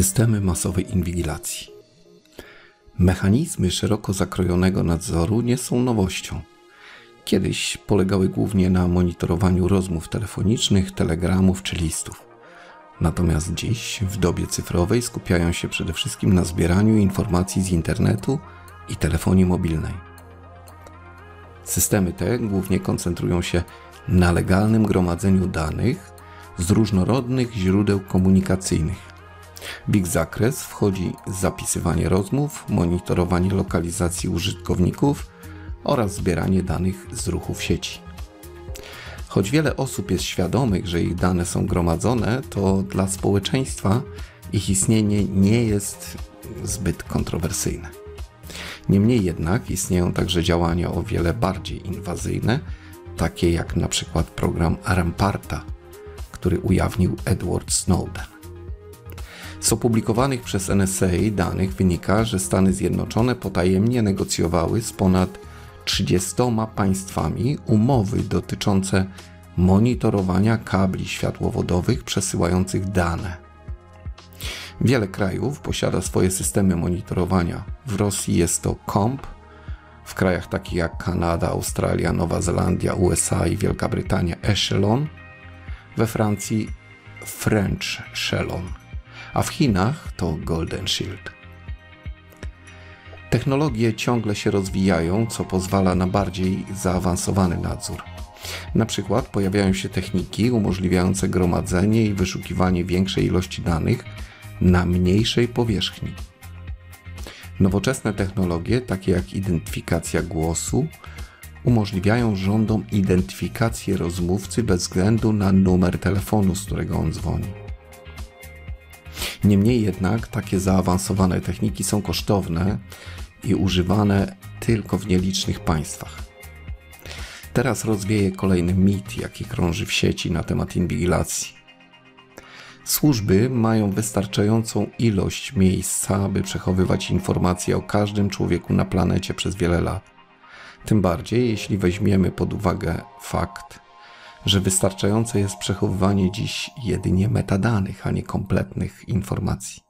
Systemy masowej inwigilacji. Mechanizmy szeroko zakrojonego nadzoru nie są nowością. Kiedyś polegały głównie na monitorowaniu rozmów telefonicznych, telegramów czy listów. Natomiast dziś, w dobie cyfrowej, skupiają się przede wszystkim na zbieraniu informacji z internetu i telefonii mobilnej. Systemy te głównie koncentrują się na legalnym gromadzeniu danych z różnorodnych źródeł komunikacyjnych w ich zakres wchodzi zapisywanie rozmów, monitorowanie lokalizacji użytkowników oraz zbieranie danych z ruchu w sieci. Choć wiele osób jest świadomych, że ich dane są gromadzone, to dla społeczeństwa ich istnienie nie jest zbyt kontrowersyjne. Niemniej jednak istnieją także działania o wiele bardziej inwazyjne, takie jak na przykład program Ramparta, który ujawnił Edward Snowden. Z opublikowanych przez NSA danych wynika, że Stany Zjednoczone potajemnie negocjowały z ponad 30 państwami umowy dotyczące monitorowania kabli światłowodowych przesyłających dane. Wiele krajów posiada swoje systemy monitorowania. W Rosji jest to COMP, w krajach takich jak Kanada, Australia, Nowa Zelandia, USA i Wielka Brytania Echelon, we Francji French Echelon a w Chinach to Golden Shield. Technologie ciągle się rozwijają, co pozwala na bardziej zaawansowany nadzór. Na przykład pojawiają się techniki umożliwiające gromadzenie i wyszukiwanie większej ilości danych na mniejszej powierzchni. Nowoczesne technologie, takie jak identyfikacja głosu, umożliwiają rządom identyfikację rozmówcy bez względu na numer telefonu, z którego on dzwoni. Niemniej jednak takie zaawansowane techniki są kosztowne i używane tylko w nielicznych państwach. Teraz rozwieję kolejny mit, jaki krąży w sieci na temat inwigilacji. Służby mają wystarczającą ilość miejsca, by przechowywać informacje o każdym człowieku na planecie przez wiele lat. Tym bardziej, jeśli weźmiemy pod uwagę fakt, że wystarczające jest przechowywanie dziś jedynie metadanych, a nie kompletnych informacji.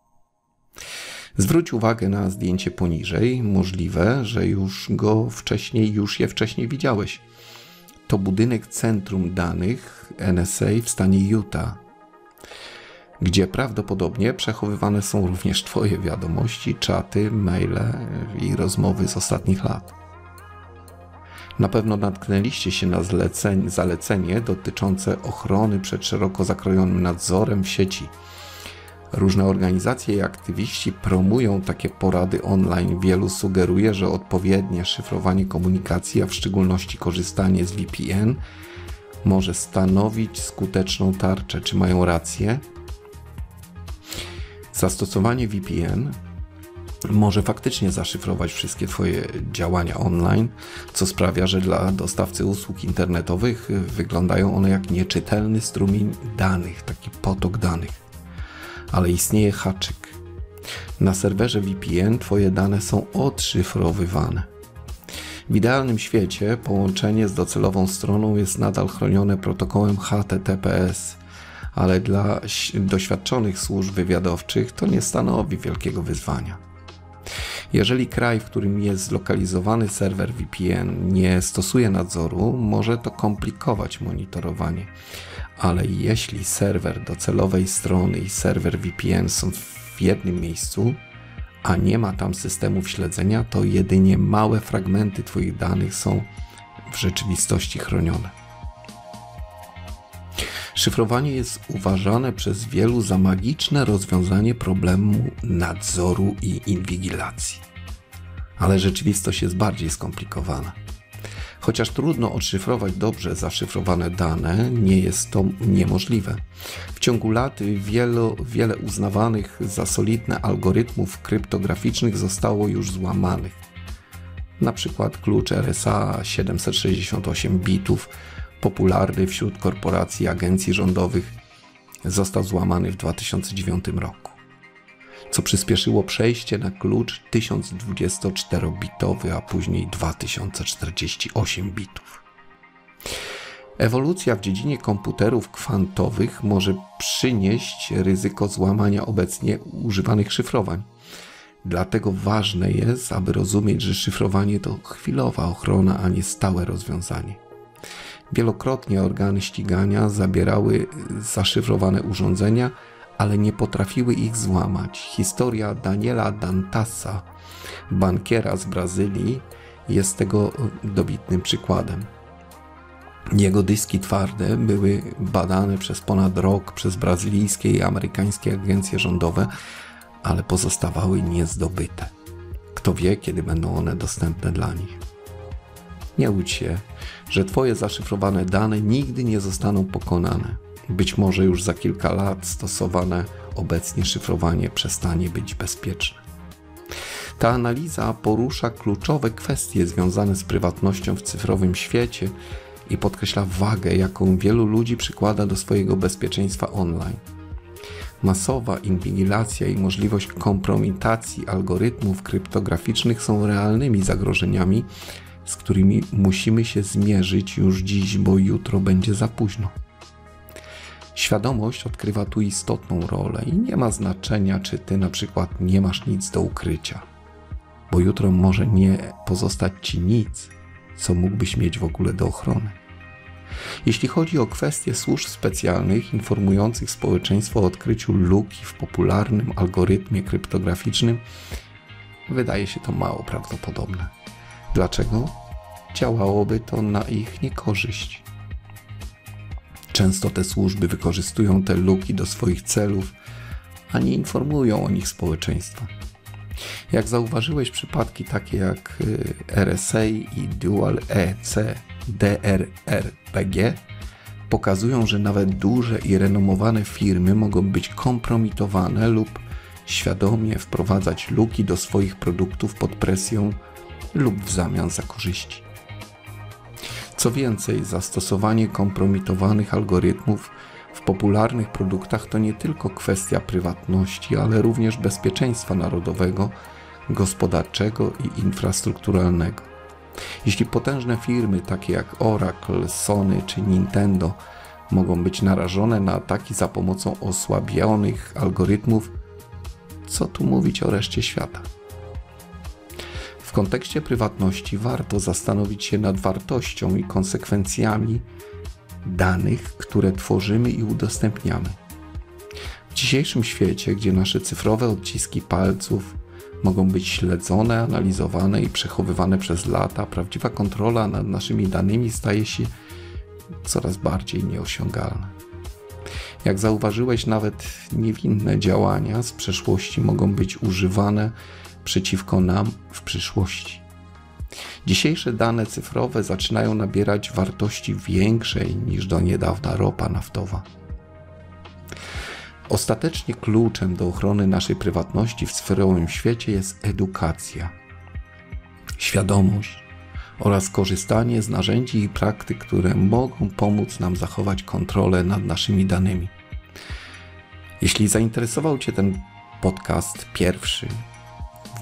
Zwróć uwagę na zdjęcie poniżej. Możliwe, że już go wcześniej, już je wcześniej widziałeś. To budynek centrum danych NSA w stanie Utah, gdzie prawdopodobnie przechowywane są również Twoje wiadomości, czaty, maile i rozmowy z ostatnich lat. Na pewno natknęliście się na zalecenie dotyczące ochrony przed szeroko zakrojonym nadzorem w sieci. Różne organizacje i aktywiści promują takie porady online. Wielu sugeruje, że odpowiednie szyfrowanie komunikacji, a w szczególności korzystanie z VPN, może stanowić skuteczną tarczę. Czy mają rację? Zastosowanie VPN może faktycznie zaszyfrować wszystkie Twoje działania online, co sprawia, że dla dostawcy usług internetowych wyglądają one jak nieczytelny strumień danych, taki potok danych. Ale istnieje haczyk. Na serwerze VPN Twoje dane są odszyfrowywane. W idealnym świecie połączenie z docelową stroną jest nadal chronione protokołem HTTPS, ale dla doświadczonych służb wywiadowczych to nie stanowi wielkiego wyzwania. Jeżeli kraj, w którym jest zlokalizowany serwer VPN, nie stosuje nadzoru, może to komplikować monitorowanie. Ale jeśli serwer docelowej strony i serwer VPN są w jednym miejscu, a nie ma tam systemów śledzenia, to jedynie małe fragmenty Twoich danych są w rzeczywistości chronione. Szyfrowanie jest uważane przez wielu za magiczne rozwiązanie problemu nadzoru i inwigilacji. Ale rzeczywistość jest bardziej skomplikowana. Chociaż trudno odszyfrować dobrze zaszyfrowane dane, nie jest to niemożliwe. W ciągu lat wiele uznawanych za solidne algorytmów kryptograficznych zostało już złamanych. Na przykład klucz RSA 768 bitów popularny wśród korporacji i agencji rządowych, został złamany w 2009 roku, co przyspieszyło przejście na klucz 1024-bitowy, a później 2048 bitów. Ewolucja w dziedzinie komputerów kwantowych może przynieść ryzyko złamania obecnie używanych szyfrowań. Dlatego ważne jest, aby rozumieć, że szyfrowanie to chwilowa ochrona, a nie stałe rozwiązanie. Wielokrotnie organy ścigania zabierały zaszyfrowane urządzenia, ale nie potrafiły ich złamać. Historia Daniela Dantasa, bankiera z Brazylii, jest tego dobitnym przykładem. Jego dyski twarde były badane przez ponad rok przez brazylijskie i amerykańskie agencje rządowe, ale pozostawały niezdobyte. Kto wie, kiedy będą one dostępne dla nich. Nie łudź się, że Twoje zaszyfrowane dane nigdy nie zostaną pokonane. Być może już za kilka lat stosowane obecnie szyfrowanie przestanie być bezpieczne. Ta analiza porusza kluczowe kwestie związane z prywatnością w cyfrowym świecie i podkreśla wagę, jaką wielu ludzi przykłada do swojego bezpieczeństwa online. Masowa inwigilacja i możliwość kompromitacji algorytmów kryptograficznych są realnymi zagrożeniami, z którymi musimy się zmierzyć już dziś, bo jutro będzie za późno. Świadomość odgrywa tu istotną rolę i nie ma znaczenia, czy ty na przykład nie masz nic do ukrycia, bo jutro może nie pozostać ci nic, co mógłbyś mieć w ogóle do ochrony. Jeśli chodzi o kwestie służb specjalnych informujących społeczeństwo o odkryciu luki w popularnym algorytmie kryptograficznym, wydaje się to mało prawdopodobne. Dlaczego? Działałoby to na ich niekorzyść. Często te służby wykorzystują te luki do swoich celów, a nie informują o nich społeczeństwa. Jak zauważyłeś, przypadki takie jak y, RSA i Dual EC DRRPG pokazują, że nawet duże i renomowane firmy mogą być kompromitowane lub świadomie wprowadzać luki do swoich produktów pod presją lub w zamian za korzyści. Co więcej, zastosowanie kompromitowanych algorytmów w popularnych produktach to nie tylko kwestia prywatności, ale również bezpieczeństwa narodowego, gospodarczego i infrastrukturalnego. Jeśli potężne firmy takie jak Oracle, Sony czy Nintendo mogą być narażone na ataki za pomocą osłabionych algorytmów, co tu mówić o reszcie świata? W kontekście prywatności warto zastanowić się nad wartością i konsekwencjami danych, które tworzymy i udostępniamy. W dzisiejszym świecie, gdzie nasze cyfrowe odciski palców mogą być śledzone, analizowane i przechowywane przez lata, prawdziwa kontrola nad naszymi danymi staje się coraz bardziej nieosiągalna. Jak zauważyłeś, nawet niewinne działania z przeszłości mogą być używane przeciwko nam w przyszłości. Dzisiejsze dane cyfrowe zaczynają nabierać wartości większej niż do niedawna ropa naftowa. Ostatecznie kluczem do ochrony naszej prywatności w cyfrowym świecie jest edukacja, świadomość oraz korzystanie z narzędzi i praktyk, które mogą pomóc nam zachować kontrolę nad naszymi danymi. Jeśli zainteresował Cię ten podcast pierwszy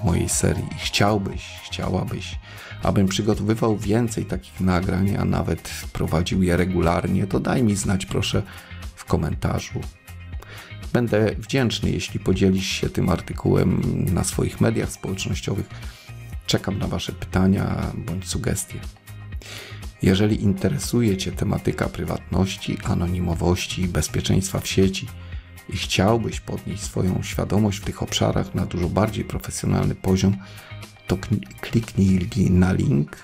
w mojej serii i chciałbyś, chciałabyś, abym przygotowywał więcej takich nagrań, a nawet prowadził je regularnie, to daj mi znać proszę w komentarzu Będę wdzięczny, jeśli podzielisz się tym artykułem na swoich mediach społecznościowych. Czekam na Wasze pytania bądź sugestie. Jeżeli interesuje Cię tematyka prywatności, anonimowości i bezpieczeństwa w sieci i chciałbyś podnieść swoją świadomość w tych obszarach na dużo bardziej profesjonalny poziom, to kliknij na link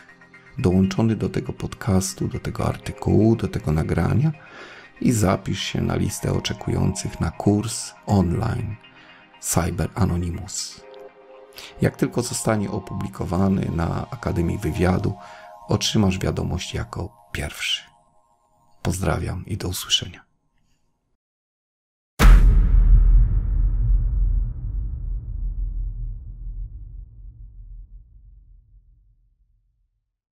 dołączony do tego podcastu, do tego artykułu, do tego nagrania i zapisz się na listę oczekujących na kurs online Cyber Anonymous. Jak tylko zostanie opublikowany na Akademii Wywiadu, otrzymasz wiadomość jako pierwszy. Pozdrawiam i do usłyszenia.